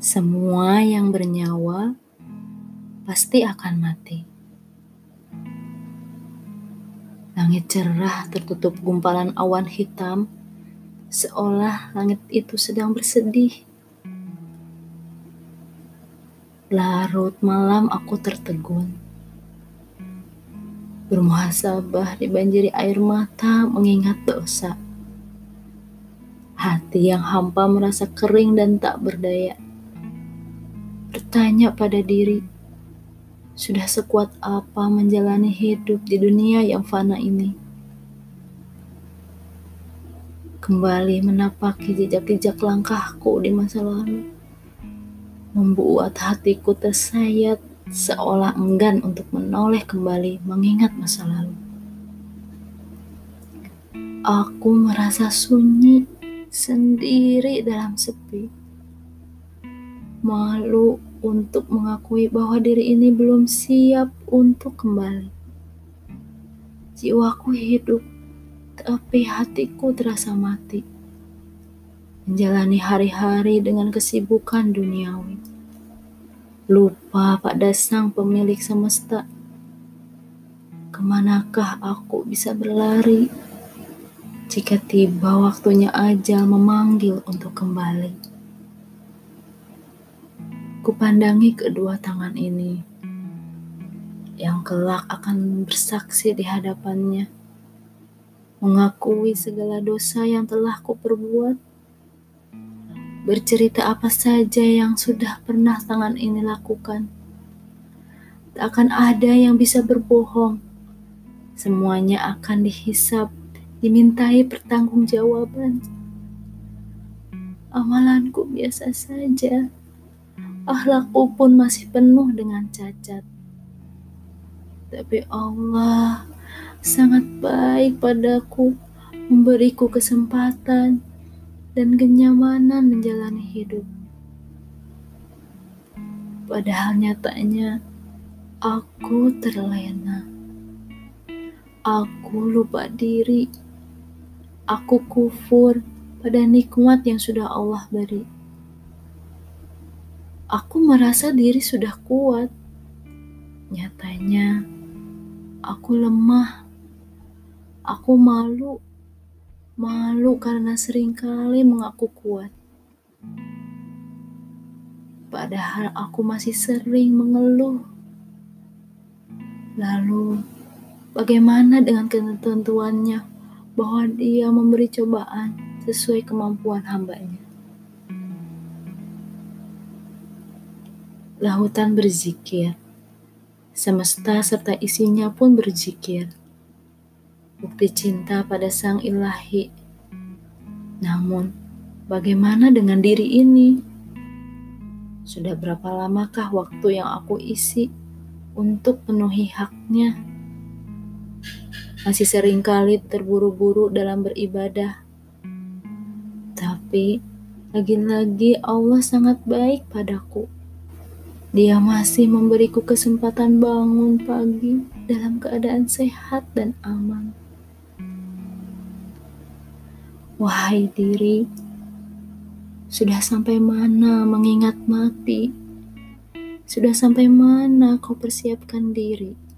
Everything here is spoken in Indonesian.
Semua yang bernyawa pasti akan mati. Langit cerah tertutup gumpalan awan hitam, seolah langit itu sedang bersedih. Larut malam aku tertegun. Bermuhasabah dibanjiri air mata mengingat dosa. Hati yang hampa merasa kering dan tak berdaya. Bertanya pada diri, sudah sekuat apa menjalani hidup di dunia yang fana ini? Kembali menapaki jejak-jejak langkahku di masa lalu membuat hatiku tersayat seolah enggan untuk menoleh kembali mengingat masa lalu. Aku merasa sunyi sendiri dalam sepi. Malu untuk mengakui bahwa diri ini belum siap untuk kembali. Jiwaku hidup, tapi hatiku terasa mati menjalani hari-hari dengan kesibukan duniawi. Lupa pada sang pemilik semesta. Ke manakah aku bisa berlari jika tiba waktunya ajal memanggil untuk kembali? Kupandangi kedua tangan ini yang kelak akan bersaksi di hadapannya, mengakui segala dosa yang telah kuperbuat bercerita apa saja yang sudah pernah tangan ini lakukan. Tak akan ada yang bisa berbohong. Semuanya akan dihisap, dimintai pertanggungjawaban. Amalanku biasa saja. Akhlakku pun masih penuh dengan cacat. Tapi Allah sangat baik padaku, memberiku kesempatan dan kenyamanan menjalani hidup. Padahal nyatanya aku terlena. Aku lupa diri. Aku kufur pada nikmat yang sudah Allah beri. Aku merasa diri sudah kuat. Nyatanya aku lemah. Aku malu Malu karena sering kali mengaku kuat. Padahal aku masih sering mengeluh. Lalu, bagaimana dengan ketentuannya bahwa dia memberi cobaan sesuai kemampuan hambanya? Lautan berzikir, semesta serta isinya pun berzikir bukti cinta pada Sang Ilahi. Namun, bagaimana dengan diri ini? Sudah berapa lamakah waktu yang aku isi untuk penuhi haknya? Masih sering kali terburu-buru dalam beribadah. Tapi, lagi-lagi Allah sangat baik padaku. Dia masih memberiku kesempatan bangun pagi dalam keadaan sehat dan aman. Wahai diri, sudah sampai mana mengingat mati? Sudah sampai mana kau persiapkan diri?